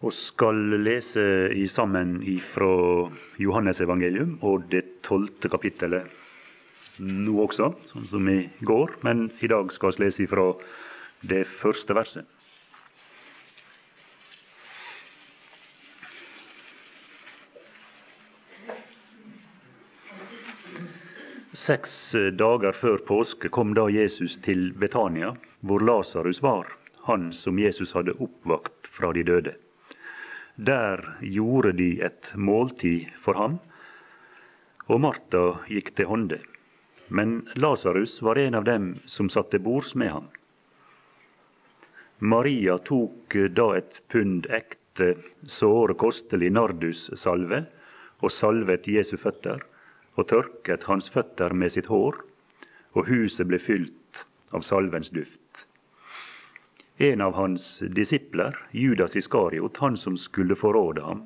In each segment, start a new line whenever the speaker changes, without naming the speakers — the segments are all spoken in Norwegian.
og skal lese i sammen fra Johannes evangelium og det tolvte kapittelet nå også, sånn som i går. Men i dag skal vi lese fra det første verset. Seks dager før påske kom da Jesus til Betania, hvor Lasarus var, han som Jesus hadde oppvakt fra de døde. Der gjorde de et måltid for ham, og Martha gikk til hånde. Men Lasarus var en av dem som satt til bords med ham. Maria tok da et pund ekte, såre kostelig nardussalve og salvet Jesu føtter, og tørket hans føtter med sitt hår, og huset ble fylt av salvens duft. En av hans disipler, Judas Iskariot, han som skulle forråde ham,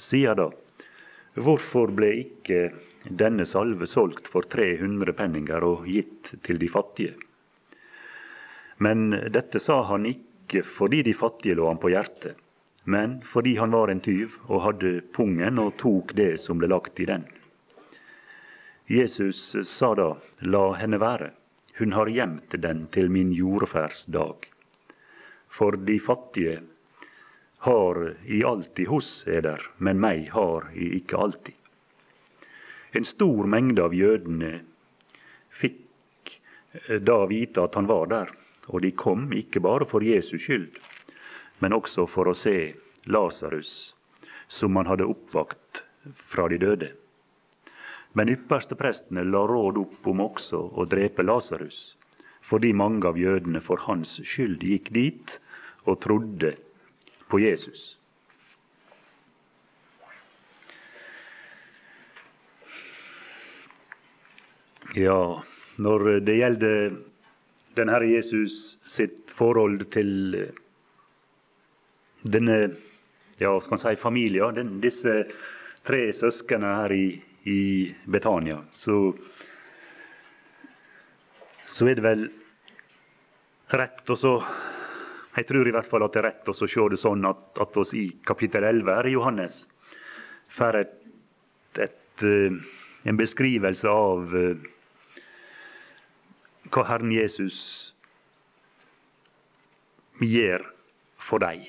sier da, hvorfor ble ikke denne salve solgt for 300 penninger og gitt til de fattige? Men dette sa han ikke fordi de fattige lå ham på hjertet, men fordi han var en tyv og hadde pungen og tok det som ble lagt i den. Jesus sa da, la henne være, hun har gjemt den til min jordferdsdag for de fattige har i alltid hos eder, men meg har i ikke alltid. En stor mengde av jødene fikk eh, da vite at han var der, og de kom ikke bare for Jesus skyld, men også for å se Lasarus, som han hadde oppvakt fra de døde. Men ypperste prestene la råd opp om også å drepe Lasarus, fordi mange av jødene for hans skyld gikk dit og trodde på Jesus. Ja, når det gjelder den Herre Jesus sitt forhold til denne ja, skal man si familien, den, disse tre søsknene her i, i Betania, så, så er det vel rett å jeg tror i hvert fall at det er rett å se det sånn at, at oss i kapittel 11 her i Johannes får et, et, eh, en beskrivelse av uh, hva Herren Jesus gjør for deg.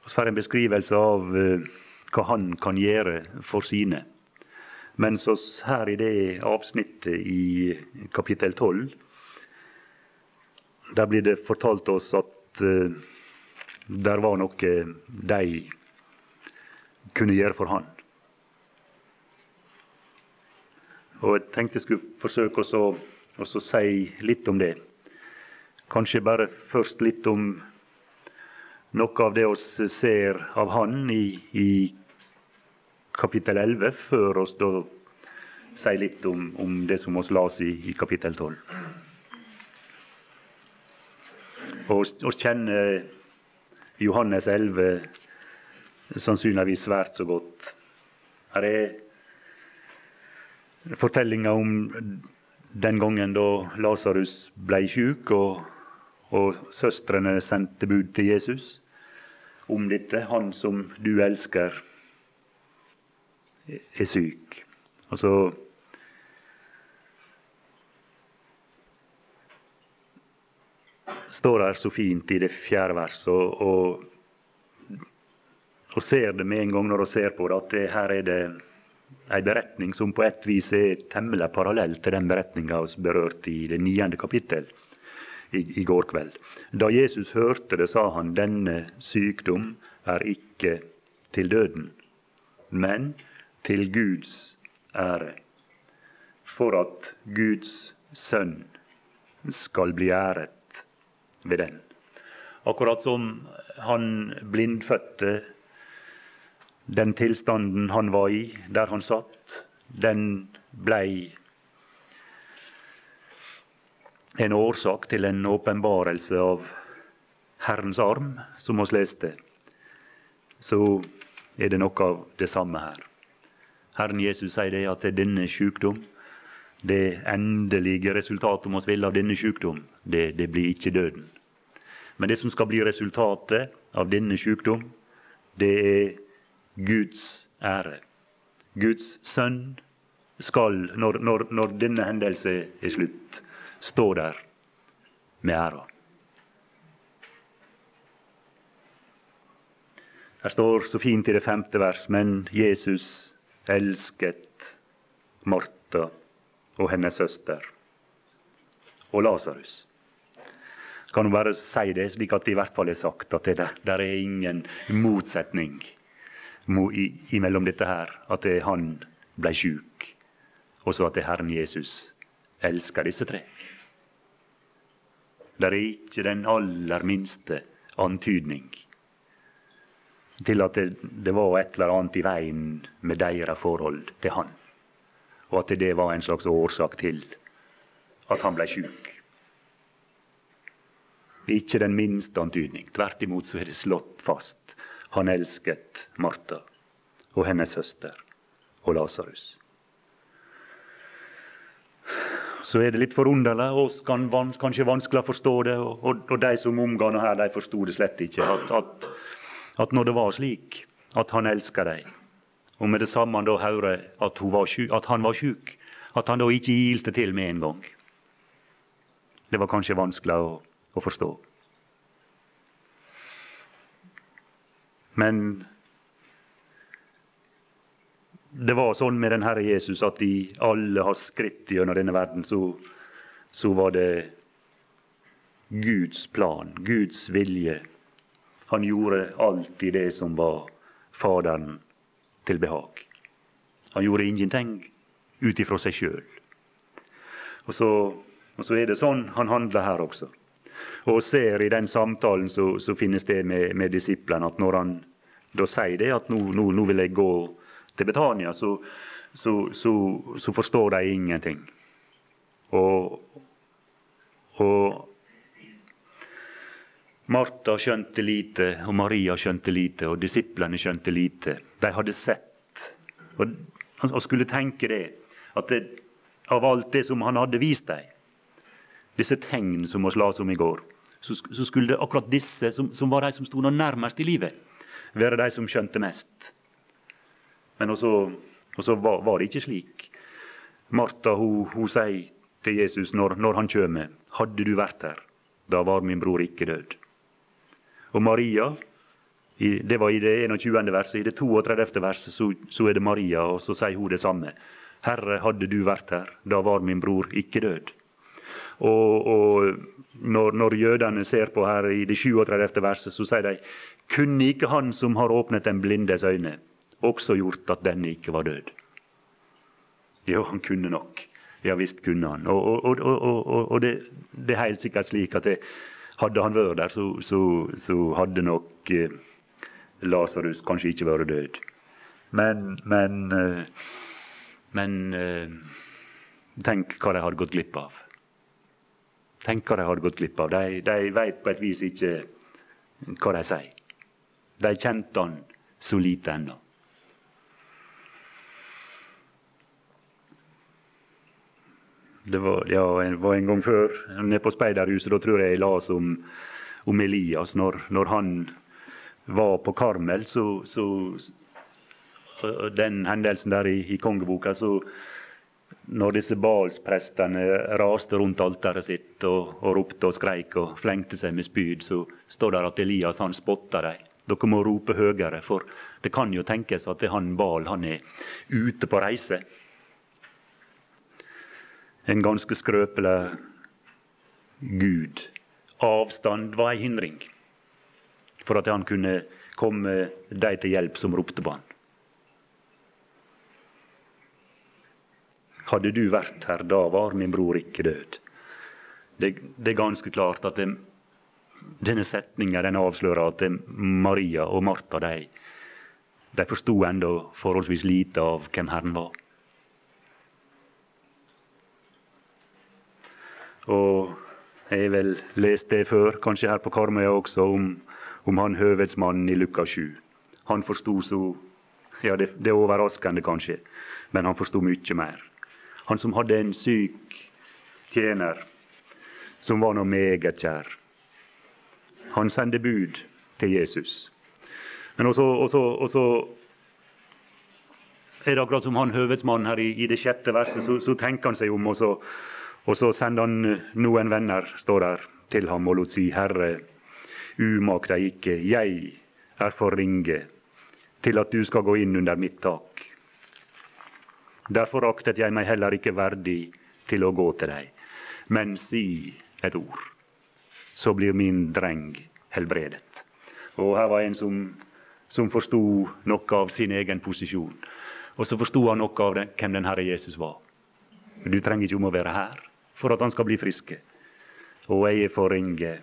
Vi får en beskrivelse av uh, hva han kan gjøre for sine. Mens oss her i det avsnittet i kapittel 12 der blir det fortalt oss at uh, der var noe de kunne gjøre for han. Og Jeg tenkte jeg skulle forsøke å også si litt om det. Kanskje bare først litt om noe av det vi ser av han i, i kapittel 11, før vi da sier litt om, om det som vi las i, i kapittel 12. Og vi kjenner Johannes 11 sannsynligvis svært så godt. Her er fortellinga om den gangen da Lasarus ble sjuk, og, og søstrene sendte bud til Jesus om dette. Han som du elsker, er syk. Og står her så fint i det fjerde verset, og, og, og, ser det med en gang når hun ser på det, at det, her er det ei beretning som på et vis er temmelig parallell til den beretninga vi berørte i det niende kapittel i, i, går kveld. Da Jesus hørte det, sa han denne sykdom er ikke til døden, men til Guds ære, for at Guds sønn skal bli æret ved den. Akkurat som han blindfødte, den tilstanden han var i, der han satt, den blei en årsak til en åpenbarelse av Herrens arm, som vi leste. Så er det noe av det samme her. Herren Jesus sier det at det er denne sykdom, det endelige resultatet om oss vil av denne sykdom, det, det blir ikke døden. Men det som skal bli resultatet av denne sykdom, det er Guds ære. Guds sønn skal, når, når, når denne hendelse er slutt, stå der med æra. Det står så fint i det femte vers, men Jesus elsket Martha og hennes søster og Lasarus. Kan hun bare si det, slik at det i hvert fall er sagt at det der, der er ingen motsetning imellom dette her, at det han ble sjuk, og så at det Herren Jesus elsker disse tre. Det er ikke den aller minste antydning til at det, det, var et eller annet i veien med deres forhold til han, og at det var en slags årsak til at han ble sjuk. Ikke den minste antydning. Tvert imot så er det slått fast. Han elsket Martha og hennes søster og Lasarus. Så er det litt forunderlig, og kan kanskje vanskelig å forstå det. Og, og, og de som omga her, de forsto det slett ikke. At, at, at, når det var slik, at han elska dem, og med det samme han da hører at, at han var sjuk, at han da ikke ilte til med en gang. Det var kanskje vanskelig å, å forstå. Men det var sånn med den Herre Jesus at i alle hans skritt gjennom denne verden, så, så var det Guds plan, Guds vilje. Han gjorde alltid det som var Faderen til behag. Han gjorde ingenting ut ifra seg sjøl. Og og så er det sånn han handler her også. Og ser i den samtalen som finnes det med, med disiplene, at når han da sier det, at nå, nå, nå vil jeg gå til Betania, så, så, så, så forstår de ingenting. Og, og Martha skjønte lite, og Maria skjønte lite, og disiplene skjønte lite. De hadde sett. Og, og skulle tenke det, at det, av alt det som han hadde vist dem, disse tegn som vi las om i går, så, så, skulle det akkurat disse, som, som var de som sto nærmest i livet, være de som skjønte mest. Men også, også var, var, det ikke slik. Martha hun, hun sier til Jesus når, når han kommer, 'Hadde du vært her, da var min bror ikke død'. Og Maria, det var i det 21. verset. I det 32. verset så, så er det Maria, og så sier hun det samme. 'Herre, hadde du vært her, da var min bror ikke død'. Og, og når, når, jødene ser på her i det 37. verset, så sier de kunne ikke han som har åpnet den blindes øyne, også gjort at denne ikke var død? Jo, han kunne nok. Ja visst kunne han. Og, og, og det, det, er helt sikkert slik at det, hadde han vært der, så, så, så hadde nok eh, Lasarus kanskje ikke vært død. Men, men, eh, men eh, tenk hva de hadde gått glipp av tenker de hadde gått glipp av. De, de veit på et vis ikke hva de sier. De kjente han så lite ennå. Det var, ja, var, en gang før, nede på speiderhuset, da tror jeg jeg las om, om Elias. Når, når, han var på Karmel, så, så Den hendelsen der i, i kongeboka, så når disse balsprestene raste rundt alteret sitt og, og ropte og skreik og flengte seg med spyd, så står det at Elias han spotta dem. Dere må rope høyere, for det kan jo tenkes at det han Bal han er ute på reise. En ganske skrøpelig gud. Avstand var ei hindring for at han kunne komme de til hjelp som ropte på han. Hadde du vært her, da var min bror ikke død. Det, det er ganske klart at det, denne setninga den avslører at det, Maria og Martha de, de forsto ennå forholdsvis lite av hvem Herren var. Og jeg har vel lest det før, kanskje her på Karmøya også, om, om han høvedsmannen i Lukas 7. Han forsto så Ja, det, det er overraskende, kanskje, men han forsto mye mer. Han som hadde en syk tjener som var noe meget kjær. Han sendte bud til Jesus. Men også, også, også er det akkurat som han høvedsmannen her i, i, det sjette verset, så, så, tenker han seg om, og så, og så sender han noen venner står der, til ham og lot si, Herre, umak deg ikke, jeg er for ringe til at du skal gå inn under mitt tak. Derfor aktet jeg meg heller ikke verdig til å gå til deg, men si et ord, så blir min dreng helbredet. Og her var en som, som forsto noe av sin egen posisjon. Og så forsto han noe av det, hvem den Herre Jesus var. Du trenger ikke om å være her for at han skal bli friske. Og jeg er for ringe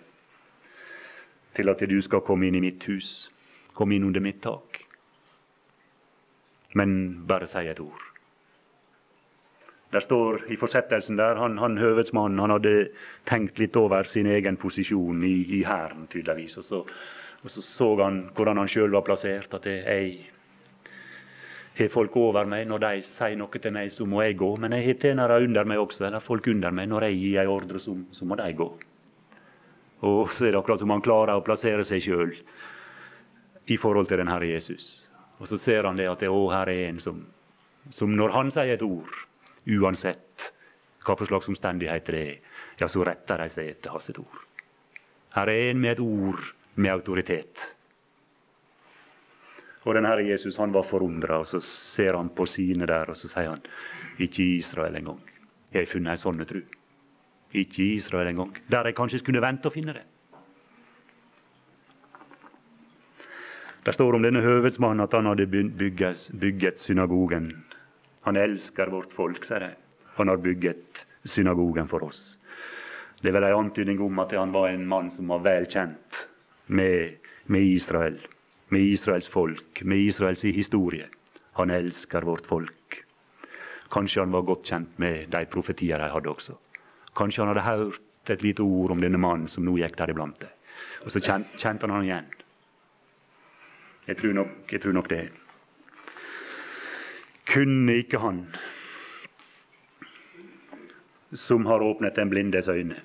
til at du skal komme inn i mitt hus, komme inn under mitt tak. Men bare si et ord. Der står i fortsettelsen der han, han høvedsmannen han hadde tenkt litt over sin egen posisjon i, i hæren, tydeligvis. Og så, og så så han hvordan han sjøl var plassert. At jeg har folk over meg. Når de sier noe til meg, så må jeg gå. Men jeg har tjenere under meg også, eller folk under meg. Når jeg gir en ordre, så, så må de gå. Og så er det akkurat som han klarer å plassere seg sjøl i forhold til den Herre Jesus. Og så ser han det at det, å, her er en som, som når han sier et ord, uansett hva slags omstendigheter det er, ja, så retter de seg etter hans ord. Her er en med et ord med autoritet. Og den Herre Jesus han var forundra, og så ser han på sine der, og så sier han ikke i Israel engang. Jeg har funnet ei sånn tru. Ikke i Israel engang. Der jeg kanskje skulle vente å finne det. Det står om denne høvedsmannen at han hadde bygget synagogen. Han elsker vårt folk, sier de. Han har bygget synagogen for oss. Det er vel en antydning om at han var en mann som var vel kjent med, med Israel med Israels folk, med Israels historie. Han elsker vårt folk. Kanskje han var godt kjent med de profetier de hadde også. Kanskje han hadde hørt et lite ord om denne mannen som nå gikk der iblant dem. Og så kjente, han han igjen. Jeg tror, nok, jeg tror nok det. Kunne ikke han, som har åpnet den blindes øyne,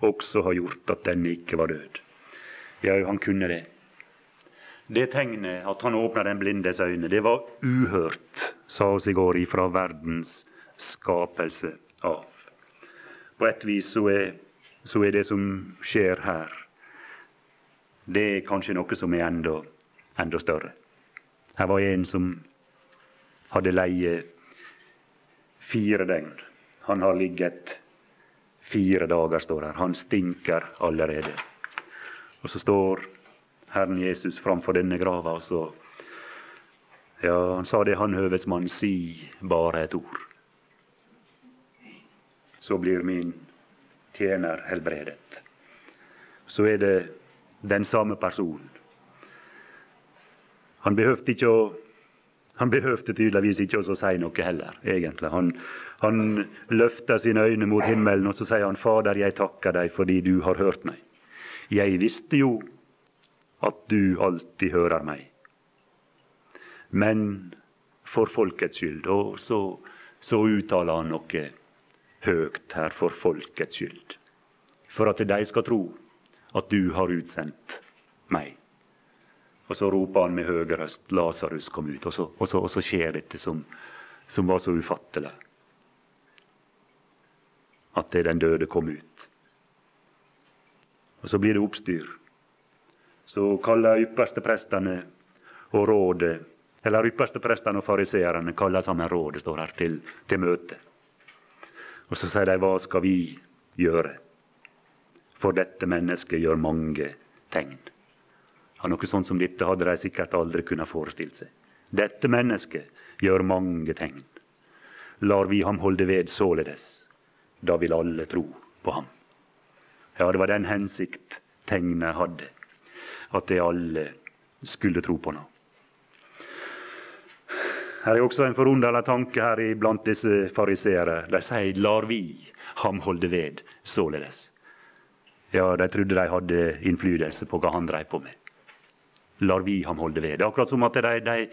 også ha gjort at den ikke var død? Ja, han kunne det. Det tegnet at han åpna den blindes øyne, det var uhørt, sa oss i går, ifra verdens skapelse av. På et vis så er, så er det som skjer her, det er kanskje noe som er enda, enda større. Her var en som hadde leie fire døgn. Han har ligget fire dager, står her. Han stinker allerede. Og så står Herren Jesus framfor denne grava. Og så ja, han sa det, han høvedsmann, si bare et ord. Så blir min tjener helbredet. Så er det den samme personen. Han behøvde ikke å han behøvde tydeligvis ikke å si noe heller, egentlig. Han, han løfter sine øyne mot himmelen og så sier han, Fader, jeg takker deg fordi du har hørt meg. Jeg visste jo at du alltid hører meg. Men for folkets skyld. Og så, så uttaler han noe høgt her for folkets skyld. For at de skal tro at du har utsendt meg. Og så roper han med høy røst 'Lasarus, kom ut'. Og så, og så, og så skjer dette som, som, var så ufattelig. At det den døde kom ut. Og så blir det oppstyr så kaller yppersteprestene og rådet eller yppersteprestene og fariseerne kaller sammen rådet, står her, til, til møte. Og så sier de, hva skal vi gjøre? For dette mennesket gjør mange tegn. Ja, noe sånt som dette hadde de sikkert aldri kunnet forestille seg. Dette mennesket gjør mange tegn. Lar vi ham holde ved således, da vil alle tro på ham. Ja, det var den hensikt tegnet hadde at de alle skulle tro på ham. Her er også en forunderlig tanke her blant disse fariseere. De sier 'lar vi ham holde ved således'. Ja, de trodde de hadde innflytelse på hva han dreiv på med. Lar vi ham holde ved. Det er akkurat som at de, de,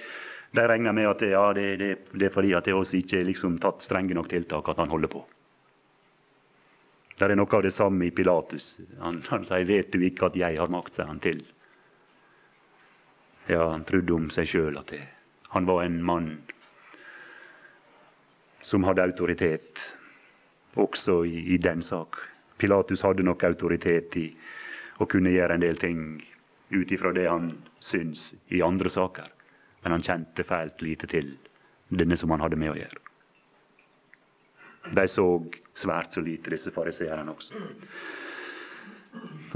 de regner med at ja, det, det, det, er fordi at det også ikke er liksom tatt strenge nok tiltak at han holder på. Det er noe av det samme i Pilatus. Han, han sier 'Vet du ikke at jeg har makt', sier han til. Ja, han trodde om seg sjøl at det. han var en mann som hadde autoritet, også i, i den sak. Pilatus hadde nok autoritet i å kunne gjøre en del ting ut ifra det han syns i andre saker, men han kjente fælt lite til denne som han hadde med å gjøre. De så svært så lite, disse fariseerne også.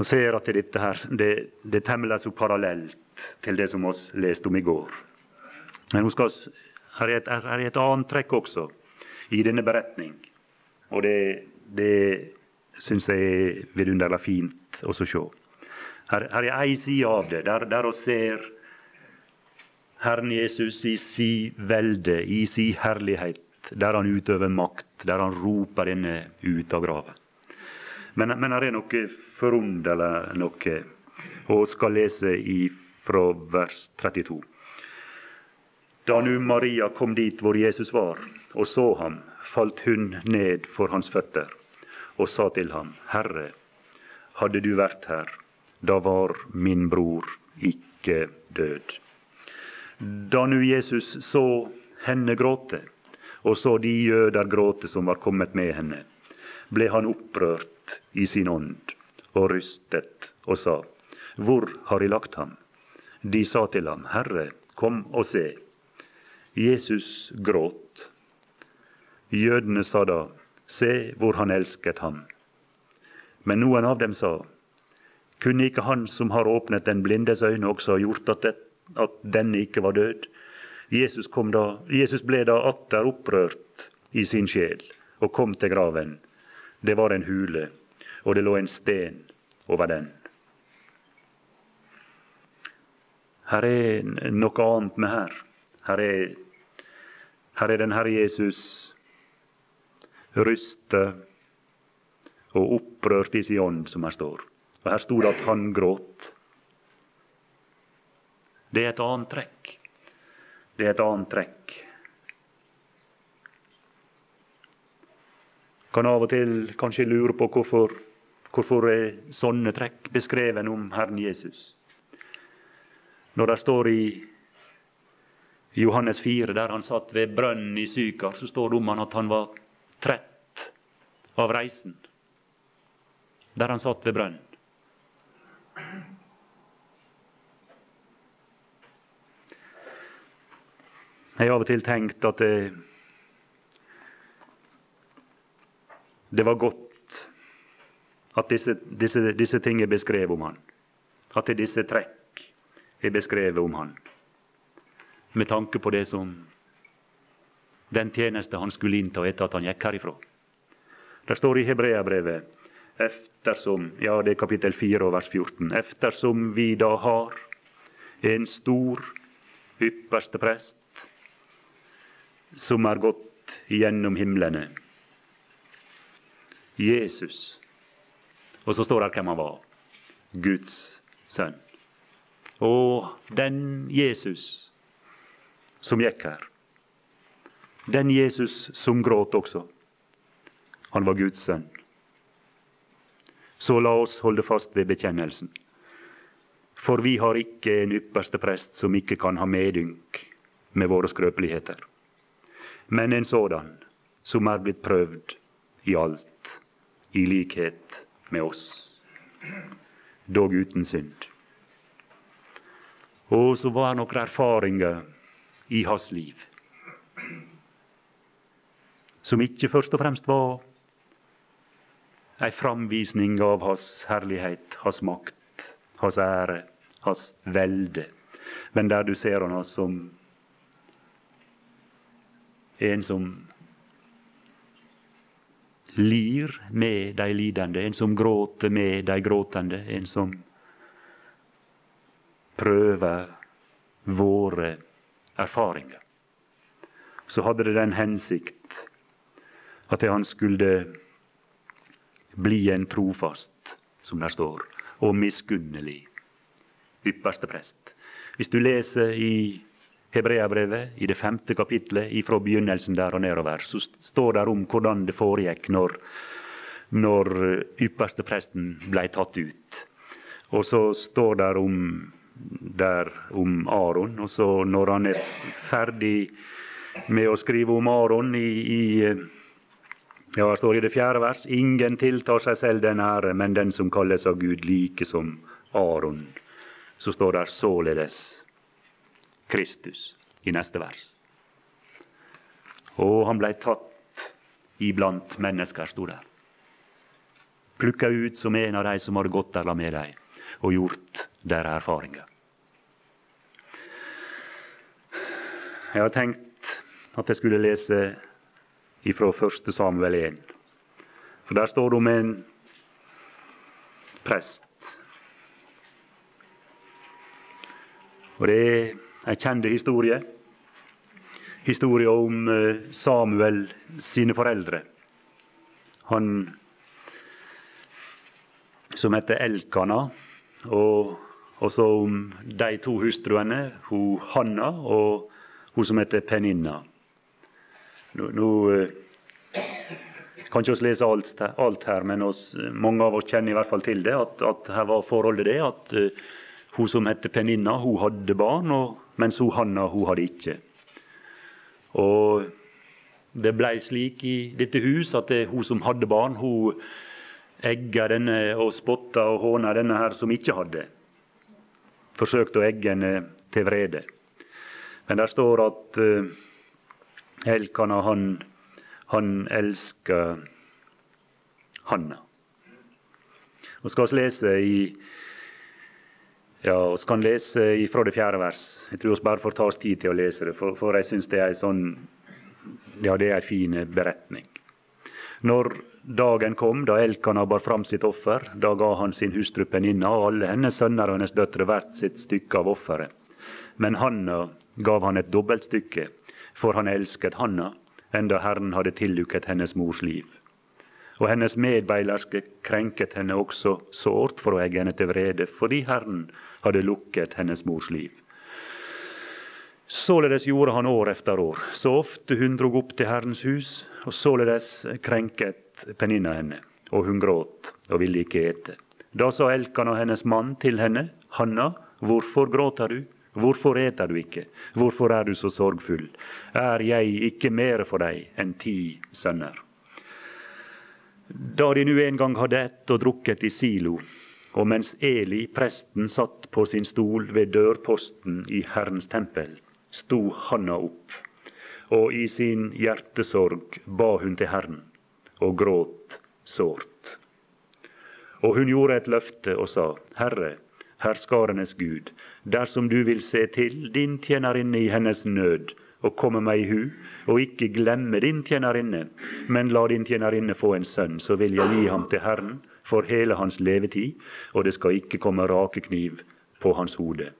Og ser at dette her, det, det temler så parallelt til det som vi leste om i går. Men skal, her, er et, her er et annet trekk også i denne beretning. Og det, det syns jeg er vidunderlig fint å se. Her, her er ei side av det, der, der vi ser Herren Jesus i si velde, i si herlighet, der han utøver makt, der han roper denne ut av graven. Men, men her er noe forunderlig noe, og skal lese fra vers 32. Da nu Maria kom dit hvor Jesus var, og så ham, falt hun ned for hans føtter og sa til ham, Herre, hadde du vært her, da var min bror ikke død. Da nu Jesus så henne gråte, og så de jøder gråte som var kommet med henne, ble han opprørt i sin ånd og rystet og sa, Hvor har de lagt ham? De sa til ham, Herre, kom og se. Jesus gråt. Jødene sa da, Se hvor han elsket ham. Men noen av dem sa, Kunne ikke han som har åpnet den blindes øyne, også ha gjort at, det, at denne ikke var død? Jesus, da, Jesus ble da atter opprørt i sin sjel og kom til graven. Det var en hule, og det lå en sten over den. Her er noe annet med her. Her er, her er den Herre Jesus rystet og opprørt i sin ånd, som her står. Og Her sto det at han gråt. Det er et annet trekk. Det er et annet trekk. Kan av og til kanskje lure på hvorfor, hvorfor er sånne trekk beskreven om Herren Jesus. Når det står i Johannes 4, der han satt ved brønnen i Sykar, så står det om han at han var trett av reisen. Der han satt ved brønnen. Jeg har av og til tenkt at det, det var godt at disse, disse, disse ting er beskrevet om han. At disse trekk er beskrevet om han. Med tanke på det som den tjeneste han skulle innta etter at han gikk herifra. Det står i Hebreabrevet eftersom, ja, det er kapittel 4 vers 14. Eftersom vi da har en stor ypperste prest som er gått gjennom himlene. Jesus. Og så står det hvem han var. Guds sønn. Og den Jesus som gikk her, den Jesus som gråt også, han var Guds sønn. Så la oss holde fast ved bekjennelsen. For vi har ikke en ypperste prest som ikke kan ha medynk med våre skrøpeligheter men en sådan som er blitt prøvd i alt, i likhet med oss, dog uten synd. Og så var det noen erfaringer i hans liv som ikke først og fremst var ei framvisning av hans herlighet, hans makt, hans ære, hans velde, men der du ser han som en som lir med de lidende, en som gråter med de gråtende, en som prøver våre erfaringer. Så hadde det den hensikt at han skulle bli en trofast, som der står, og miskunnelig ypperste prest. Hvis du leser i Hebreabrevet, i det femte kapitlet, fra begynnelsen der og nedover, så står det om hvordan det foregikk når, når ypperste presten ble tatt ut. Og så står det om, der om Aron. Og så når han er ferdig med å skrive om Aron i, i ja, det står i det fjerde vers ingen tiltar seg selv den ære, men den som kalles av Gud, like som Aron. Så står det således Kristus i neste vers. Og han blei tatt iblant mennesker, sto der. Plukka ut som en av de som hadde gått der med dem og gjort deres erfaringer. Jeg har tenkt at jeg skulle lese ifra 1. Samuel 1. For der står det om en prest. Og det er en kjent historie. Historie om eh, Samuel sine foreldre. Han som heter Elkana, og også om de to hustruene, hun Hanna og hun som heter Peninna. Nå, nå eh, kan ikke vi lese alt, alt her, men oss, mange av oss kjenner i hvert fall til det. At, at her var forholdet det at uh, hun som heter Peninna, hun hadde barn, og, mens hun Hanna hun hadde ikke. Og det blei slik i dette hus at det, hun som hadde barn, hun egga denne og spotta og håna denne her som ikke hadde. Forsøkte å egge henne til vrede. Men der står at uh, Elkana, han, han elsker Hanna. Og skal lese i ja, vi kan lese fra det fjerde vers. Jeg tror vi bare får ta oss tid til å lese det, for, for jeg syns det er sånn Ja, det er en fin beretning. Når dagen kom da Elkana bar fram sitt offer, da ga han sin hustru Peninna og alle hennes sønner og hennes døtre hvert sitt stykke av offeret. Men Hanna gav han et dobbeltstykke, for han elsket Hanna, enda Herren hadde tillukket hennes mors liv. Og hennes medbeilerske krenket henne også sårt for å egge henne til vrede, fordi Herren hadde lukket hennes mors liv. Således gjorde han år efter år, så ofte hun drog opp til Herrens hus, og således krenket Peninna henne, og hun gråt og ville ikke ete. Da sa Elkan og hennes mann til henne, Hanna, hvorfor gråter du? Hvorfor eter du ikke? Hvorfor er du så sorgfull? Er jeg ikke mer for deg enn ti sønner? Da de nu en gang hadde ett og drukket i Silo, og mens Eli, presten, satt på sin stol ved dørposten i Herrens tempel, sto Hanna opp, og i sin hjertesorg ba hun til Herren, og gråt sårt. Og hun gjorde et løfte og sa, Herre, herskarenes Gud, dersom du vil se til din tjenerinne i hennes nød, og komme meg i hu, og ikke glemme din tjenerinne, men la din tjenerinne få en sønn, så vil jeg gi ham til Herren for hele hans levetid, og det skal ikke komme rakekniv på hans hode.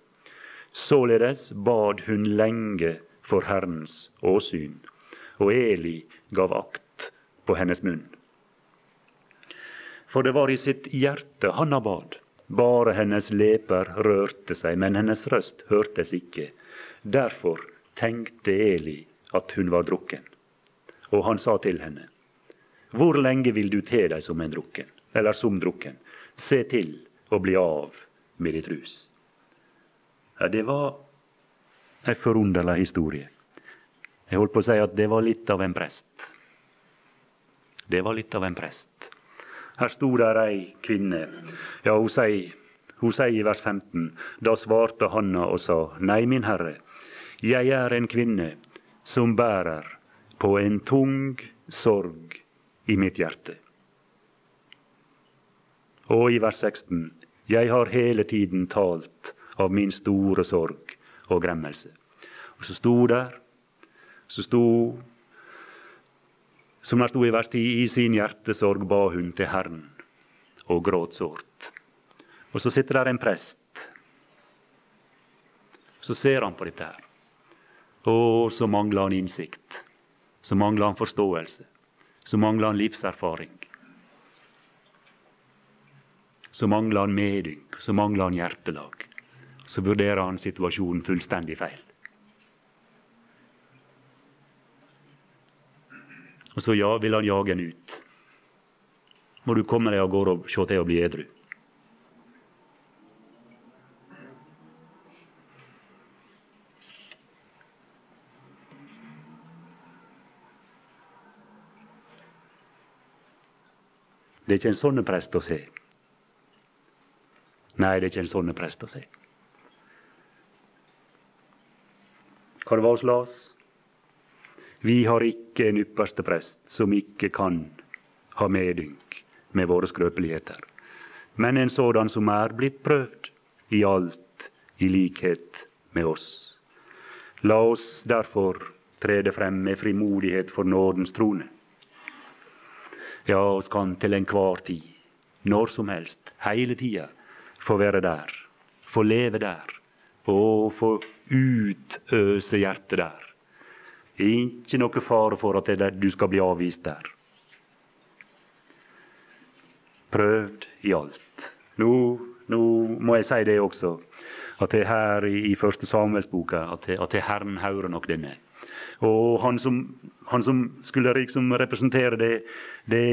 Således bad hun lenge for Herrens åsyn, og Eli gav akt på hennes munn. For det var i sitt hjerte Hanna bad. Bare hennes leper rørte seg, men hennes røst hørtes ikke. Derfor tenkte Eli at hun var drukken. Og han sa til henne, Hvor lenge vil du te deg som en drukken, eller som drukken? Se til å bli av med ditt rus. Ja, det var ei forunderlig historie. Jeg holdt på å si at det var litt av en prest. Det var litt av en prest. Her sto der ei kvinne. Ja, hun sier, hun sier i vers 15, da svarte Hanna og sa, Nei, min herre, jeg er en kvinne som bærer på en tung sorg i mitt hjerte. Og i vers 16, jeg har hele tiden talt av min store sorg og gremmelse. Og så sto der, så sto som det sto i vers 10, i sin hjertesorg ba hun til Herren og gråt sårt. Og så sitter der en prest. Så ser han på dette her. Og så mangler han innsikt. Så mangler han forståelse. Så mangler han livserfaring. Så mangler han medynk. Så mangler han hjertelag. Så vurderer han situasjonen fullstendig feil. Og så ja, vil han jage en ut. må du komme deg av gårde og se til å bli edru. Det er ikke en sånn prest å se. Nei, det er ikke en sånn prest å se. Hva det var oss las? Vi har ikke en ypperste prest som ikke kan ha medynk med våre skrøpeligheter, men en sådan som er blitt prøvd i alt i likhet med oss. La oss derfor trede frem med frimodighet for nådens trone ja, oss kan til enhver tid, når som helst, hele tida, få være der, få leve der, og få utøse hjertet der. Ikke noe fare for at du skal bli avvist der. Prøvd i alt. Nå, nå må jeg si det også, at det er her i første Samuelsboka, at, at det Herren hører nok denne. Og han som, han som skulle liksom representere det, det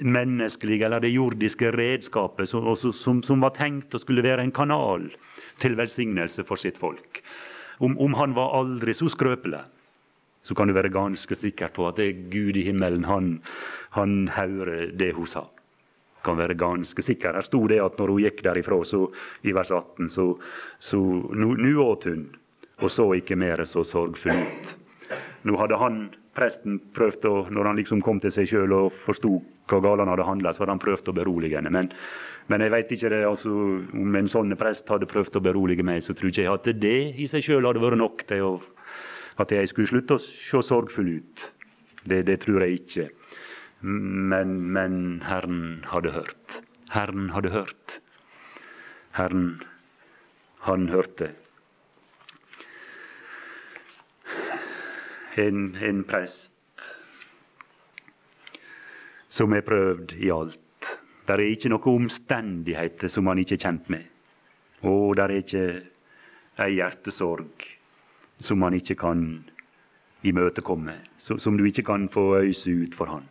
menneskelige eller det jordiske redskapet som, som, som, var tenkt å skulle være en kanal til velsignelse for sitt folk. Om, om han var aldri så skrøpelig, så kan du være ganske sikker på at det er Gud i himmelen, han, han hører det hun sa. Kan være ganske sikker. Her sto det at når hun gikk derifra, så, i vers 18, så, så nå åt hun, og så ikke mer så sorgfull ut. Nå hadde han, presten, prøvd å, når han liksom kom til seg sjøl og forsto hva galt han hadde handla, så hadde han prøvd å berolige henne. Men, men jeg veit ikke det, altså, om en sånn prest hadde prøvd å berolige meg, så tror ikke jeg at det i seg sjøl hadde vært nok til å, at jeg skulle slutte å se sorgfull ut. Det, det tror jeg ikke. Men, men Herren hadde hørt. Herren hadde hørt. Herren, han hørte. en, en prest som er prøvd i alt. Det er ikke noen omstendigheter som han ikke er kjent med. Og det er ikke ei hjertesorg som han ikke kan imøtekomme, som du ikke kan få øyse ut for han.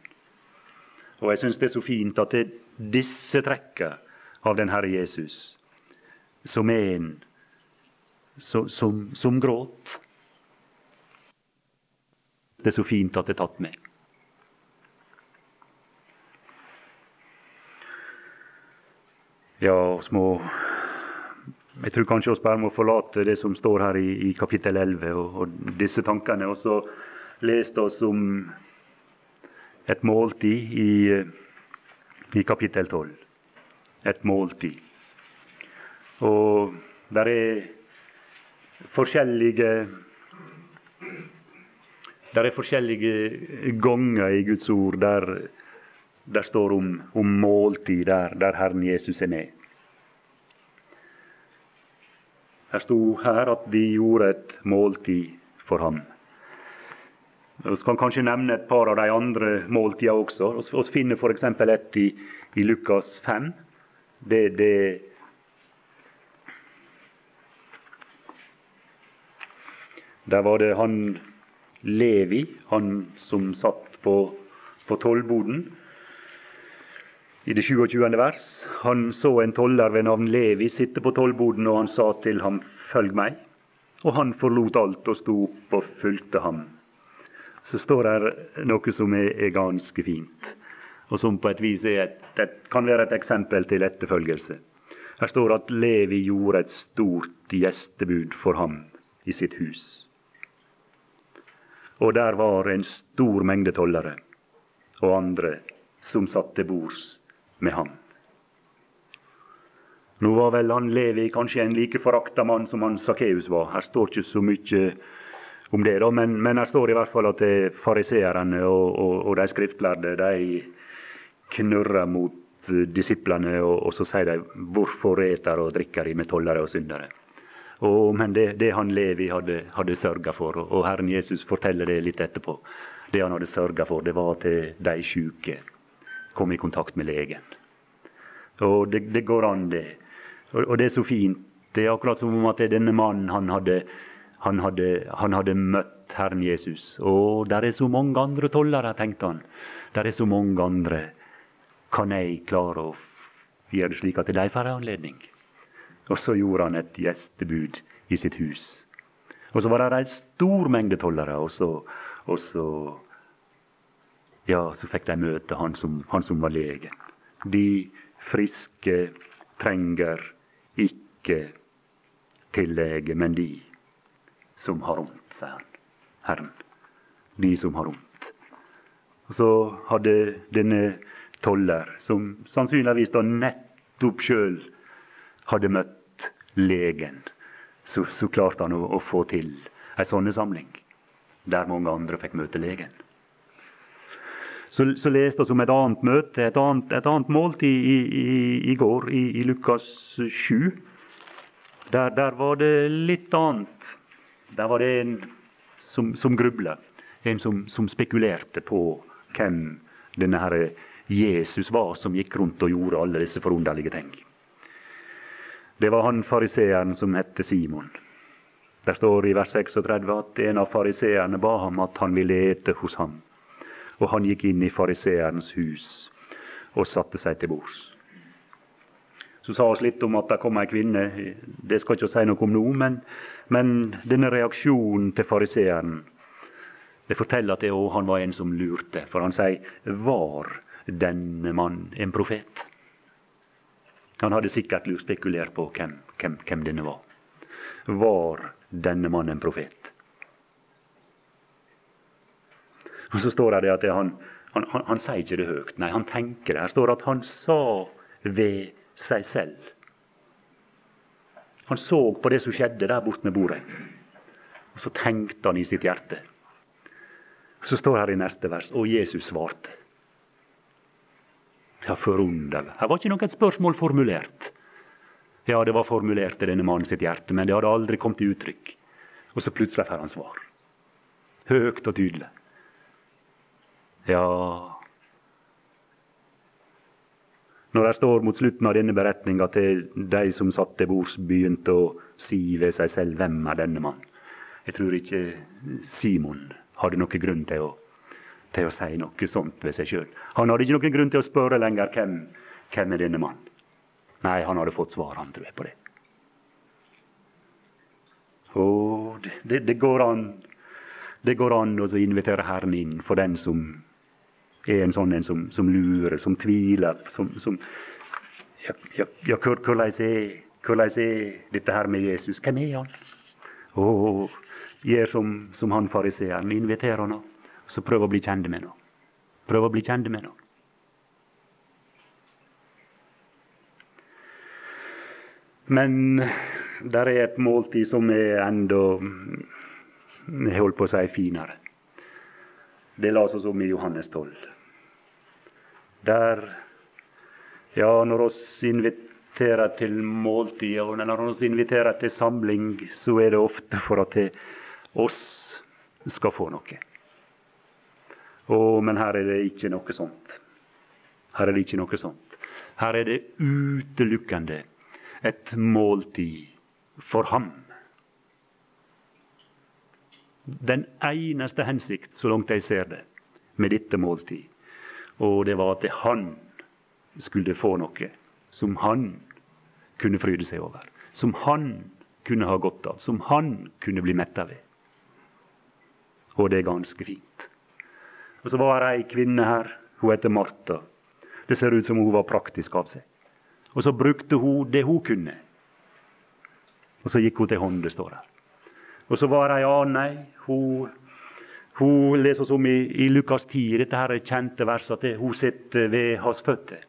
Og jeg syns det er så fint at det er disse trekkene av den Herre Jesus som er en som, som, som gråt det er så fint at det er tatt med. Ja, små Jeg tror kanskje vi bare må forlate det som står her i, i kapittel 11, og, og, disse tankene, og så leste oss om et måltid i, i kapittel 12. Et måltid. Og der er forskjellige der er forskjellige ganger i Guds ord der det står om, om måltid der, der, Herren Jesus er med. Det sto her at de gjorde et måltid for ham. Vi kan kanskje nevne et par av de andre måltidene også. Vi finner f.eks. et i, i, Lukas 5. Det, det Der var det han Levi, han som satt på, på tollboden. I det 27. vers. Han så en toller ved navn Levi sitte på tollboden, og han sa til ham, følg meg. Og han forlot alt og sto opp og fulgte ham. Så står det noe som er, er ganske fint, og som på et vis et, et, kan være et eksempel til etterfølgelse. Her står at Levi gjorde et stort gjestebud for ham i sitt hus og der var en stor mengde tollere og andre som satt til bords med ham. Nå var vel han Levi kanskje en like forakta mann som han Sakkeus var. Her står ikke så mye om det, da, men, men her står i hvert fall at fariseerne og, og, og, de skriftlærde de knurrer mot disiplene, og, og så sier de 'Hvorfor eter og drikker de med tollere og syndere?' Og, men det, det, han Levi hadde, hadde sørga for, og Herren Jesus forteller det litt etterpå, det han hadde sørga for, det var til de sjuke kom i kontakt med legen. Og det, det går an, det. Og, og, det er så fint. Det er akkurat som om at denne mannen han hadde, han hadde, han hadde møtt Herren Jesus. Og der er så mange andre tollere, tenkte han. Der er så mange andre. kan jeg klare å gjøre det slik at de får anledning? Og så gjorde han et gjestebud i sitt hus. Og så var det ei stor mengde tollere, og så, og så ja, så fikk de møte han som, han som var legen. De friske trenger ikke til lege, men de som har vondt, sier han. Herren. De som har vondt. Så hadde denne toller, som sannsynligvis da nettopp sjøl hadde møtt legen, så, så klarte han å, å få til ei sånn samling, der mange andre fikk møte legen. Så, så leste vi om et annet møte, et annet, et annet måltid i, i, i, går, i, i Lukas 7. Der, der, var det litt annet. Der var det en som, som grubla. En som, som, spekulerte på hvem denne herre Jesus var, som gikk rundt og gjorde alle disse forunderlige ting. Det var han fariseeren som het Simon. Der står i vers 36 at en av fariseerne ba ham at han ville ete hos ham. Og han gikk inn i fariseerens hus og satte seg til bords. Så sa oss litt om at det kom ei kvinne. Det skal ikke si noe om nå, men, men denne reaksjonen til fariseeren det forteller at det, han var en som lurte. For han sier 'Var denne mann en profet'? Han hadde sikkert lurt spekulert på hvem, hvem, hvem denne var. Var denne mannen en profet? Og Så står det at det han, han, han, han, sier ikke det høyt. Nei, han tenker det. Her står at han sa ved seg selv. Han så på det som skjedde der borte med bordet. Og så tenkte han i sitt hjerte. Og Så står det her i neste vers og Jesus svarte. Ja, forunderlig. Her var ikke noe spørsmål formulert. Ja, det var formulert i denne mannen sitt hjerte, men det hadde aldri kommet til uttrykk. Og så plutselig får han svar. Høyt og tydelig. Ja Når det står mot slutten av denne beretninga til de som satt til bords, begynte å si ved seg selv 'Hvem er denne mannen?' Jeg tror ikke Simon hadde noen grunn til å, til å si noe sånt ved seg sjøl. Han hadde ikke noen grunn til å spørre lenger hvem, hvem er denne mannen. Nei, han hadde fått svar, han tror jeg, på det. Og det, det, går an det går an å invitere Herren inn for den som er en sånn en som, som lurer, som tviler. Som, som ja, ja, ja, hvordan, er, hvordan er dette her med Jesus? Hvem er han? Og gjør som, som han fariseeren. Inviterer han, og så prøv å bli kjent med han. Prøv å bli kjent med han. Men der er et måltid som er enda Jeg holdt på å si finere. Det la oss om i Johannes 12. Der, ja, når oss inviterer til måltid, og når oss inviterer til samling, så er det ofte for at oss skal få noe. Å, men her er det ikke noe sånt. Her er det ikke noe sånt. Her er det utelukkende et måltid for ham. Den eneste hensikt, så langt jeg ser det, med dette måltid, og det var at han skulle få noe som han kunne fryde seg over. Som han kunne ha godt av. Som han kunne bli metta ved. Og det er ganske fint. Og så var det ei kvinne her. Hun heter Martha. Det ser ut som hun var praktisk av seg. Og så brukte hun det hun kunne. Og så gikk hun til hånde, står her. Og så var det ei annen ei. Hun hun leser oss om i, i Lukas 10, dette her kjente verset, at hun sitter ved hans føtter.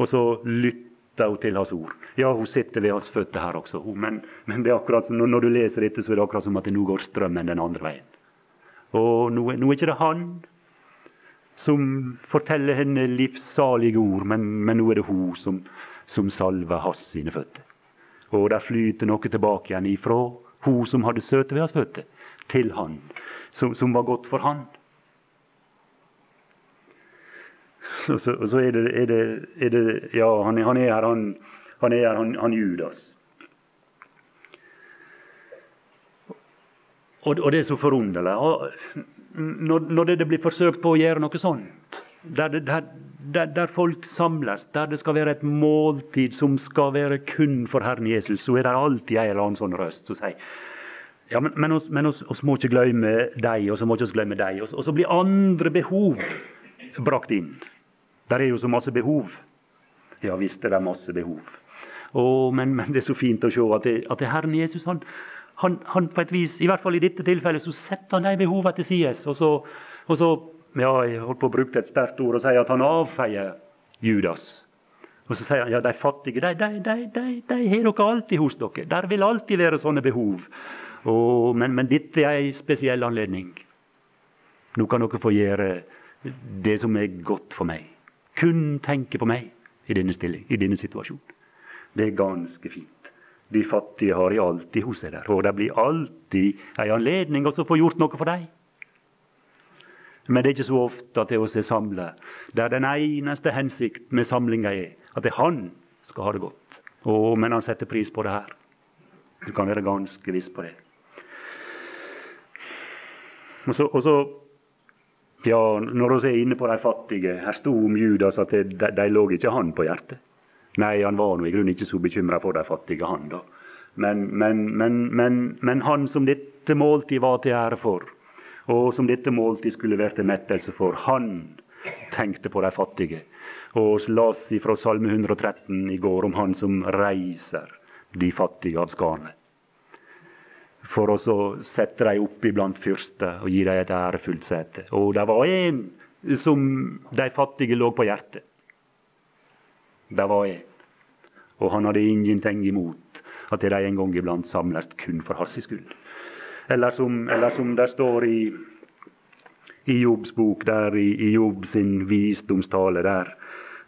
Og så lytter hun til hans ord. Ja, hun sitter ved hans føtter her også, men, men er akkurat når du leser dette, så er det akkurat som at nå går strømmen den andre veien. Og nå, nå er ikke det han som forteller henne livssalige ord, men, men nå er det hun som, som salver hans sine føtter. Og der flyter noe tilbake igjen ifra hun som hadde søte ved hans føtter, til han som, som var godt for han. Og så, og så er, det, er, det, er, det, Ja, han, han, er her, han, han er her, han, han Judas. Og, og, det er så forunderlig. Når, når det, blir forsøkt på å gjøre noe sånt, der, der, der, folk samles, der det skal være et måltid som skal være kun for Herren Jesus, så er det alltid en eller annen sånn røst som sier ja, men, men, oss, må ikke glemme deg, og så må ikke oss glemme deg. Og og så blir andre behov brakt inn. Der er jo så masse behov. Ja visst det er det masse behov. Oh, men, men, det er så fint å se at, det, at det Herren Jesus han, han, han, på et vis, i hvert fall i dette tilfellet, så setter han de behovene til side. Og så, og så ja, jeg holdt på å bruke et sterkt ord og si at han avfeier Judas. Og så sier han ja, de fattige de, de, de, de, de har dere alltid hos dere. Der vil alltid være sånne behov. Og, men, men, dette er en spesiell anledning. Nå kan dere få gjøre det som er godt for meg. Kun tenke på meg i denne, stilling, i denne situasjonen. Det er ganske fint. De fattige har jeg alltid hos seg der, og det blir alltid en anledning å få gjort noe for dem. Men det er ikke så ofte at det oss er samla der den eneste hensikt med samlinga er at det er han skal ha det godt. Å, men han setter pris på det her. Du kan være ganske viss på det. Og så, og så ja, Når vi er inne på de fattige Her sto om Judas at de, de lå ikke han på hjertet. Nei, han var nå i grunnen ikke så bekymra for de fattige, han da. Men, men, men, men, han som dette måltid var til ære for, og som dette måltid skulle være til mettelse for. Han tenkte på de fattige. Og las fra Salme 113 i går om han som reiser de fattige av skarnet. For å sette dem opp iblant fyrster og gi dem et ærefullt sete. Og det var en som de fattige lå på hjertet. Det var en. Og han hadde ingenting imot at de en gang iblant samles kun for hans skyld. Eller som, eller som det står i, i Jobbs bok, der i, i Jobb sin visdomstale, der,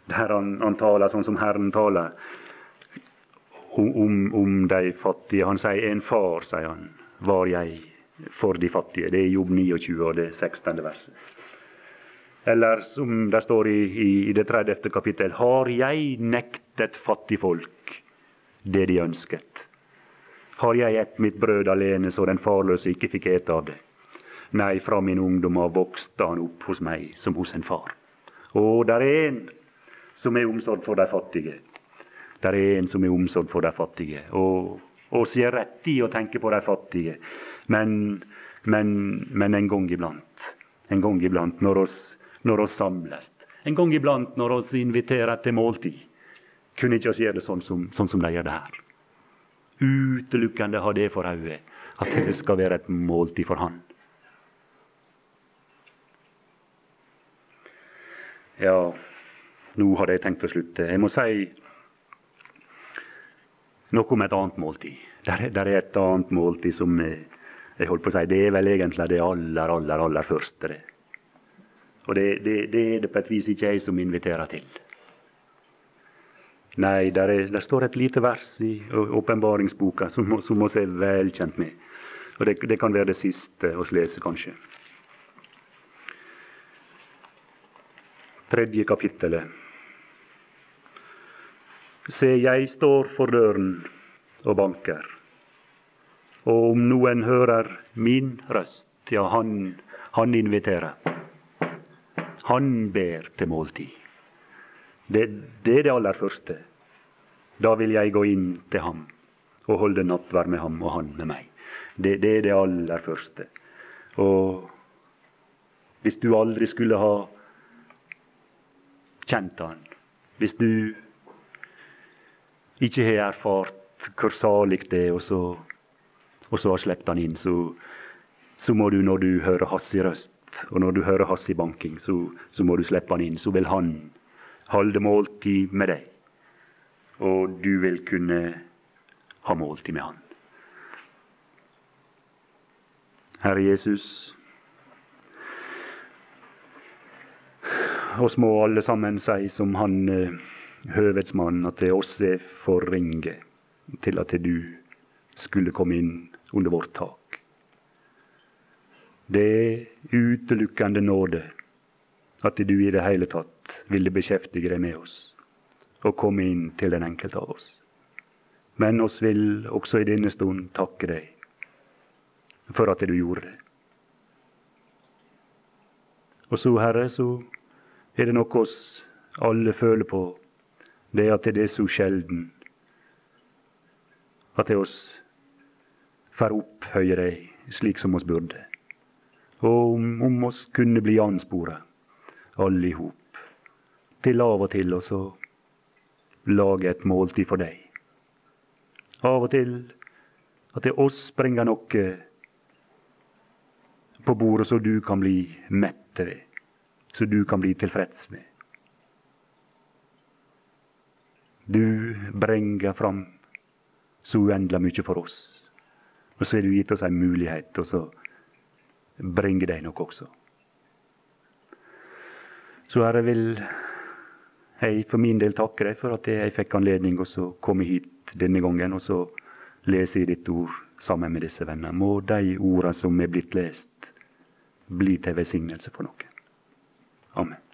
der han, han, taler sånn som Herren taler om, om, de fattige. Han sier 'en far', sier han, 'var jeg for de fattige'. Det er Jobb 29 og det 16. verset. Eller som det står i, i, i det 30. kapittel, 'Har jeg nektet fattigfolk det de ønsket'? Har jeg ett mitt brød alene, så den farløse ikke fikk ete av det? Nei, fra min ungdom av vokste han opp hos meg som hos en far. Og der er en som er omsorg for de fattige. Der er en som er omsorg for de fattige. Og oss gjør rett i å tenke på de fattige, men, men, men en gang iblant. En gang iblant når oss, når oss samles. En gang iblant når oss inviterer til måltid. Kunne ikke oss gjøre det sånn som, sånn som de gjør det her utelukkende ha det for øye, at det skal være et måltid for Han. Ja, nå hadde jeg tenkt å slutte. Jeg må si noe om et annet måltid. Der, der er et annet måltid som jeg holdt på å si, Det er vel egentlig det aller, aller, aller første. det. Og det, det, det er det på et vis ikke jeg som inviterer til. Nei, der, er, der står et lite vers i åpenbaringsboka som, som vi er velkjent med. Og det, det, kan være det siste vi leser, kanskje. Tredje kapittelet. Se, jeg står for døren og banker. Og om noen hører min røst, ja, han, han inviterer. Han ber til måltid. Det, det, er det aller første. Da vil jeg gå inn til ham og holde nattverd med ham og han med meg. Det, det er det aller første. Og hvis du aldri skulle ha kjent han, hvis du ikke har erfart hvor salig det er, og så, og så har sluppet han inn, så, så, må du, når du hører hans røst, og når du hører hans banking, så, så må du slippe han inn. Så vil han holde måltid med deg. Og du vil kunne ha måltid med Han. Herre Jesus, oss må alle sammen si som han høvedsmannen, at det oss er for ringe til at du skulle komme inn under vårt tak. Det er utelukkende nåde at du i det hele tatt ville beskjeftige deg med oss og komme inn til den enkelte av oss. Men oss vil også i denne stund takke deg for at du gjorde det. Og så, Herre, så er det nok oss alle føler på, det at det er så sjelden at det oss får opphøye deg slik som oss burde. Og om, om oss kunne bli anspora, alle i hop, til av og til også lage et måltid for deg. Av og til at det oss bringer noe på bordet så du kan bli mett ved, så du kan bli tilfreds med. Du bringer fram så uendelig mye for oss. Og så har du gitt oss en mulighet til å bringe deg noe også. Så Herre, vil jeg for min del takker deg for at jeg fikk anledning å komme hit denne gangen og så lese i ditt ord sammen med disse vennene. Må de ordene som er blitt lest, bli til velsignelse for noen. Amen.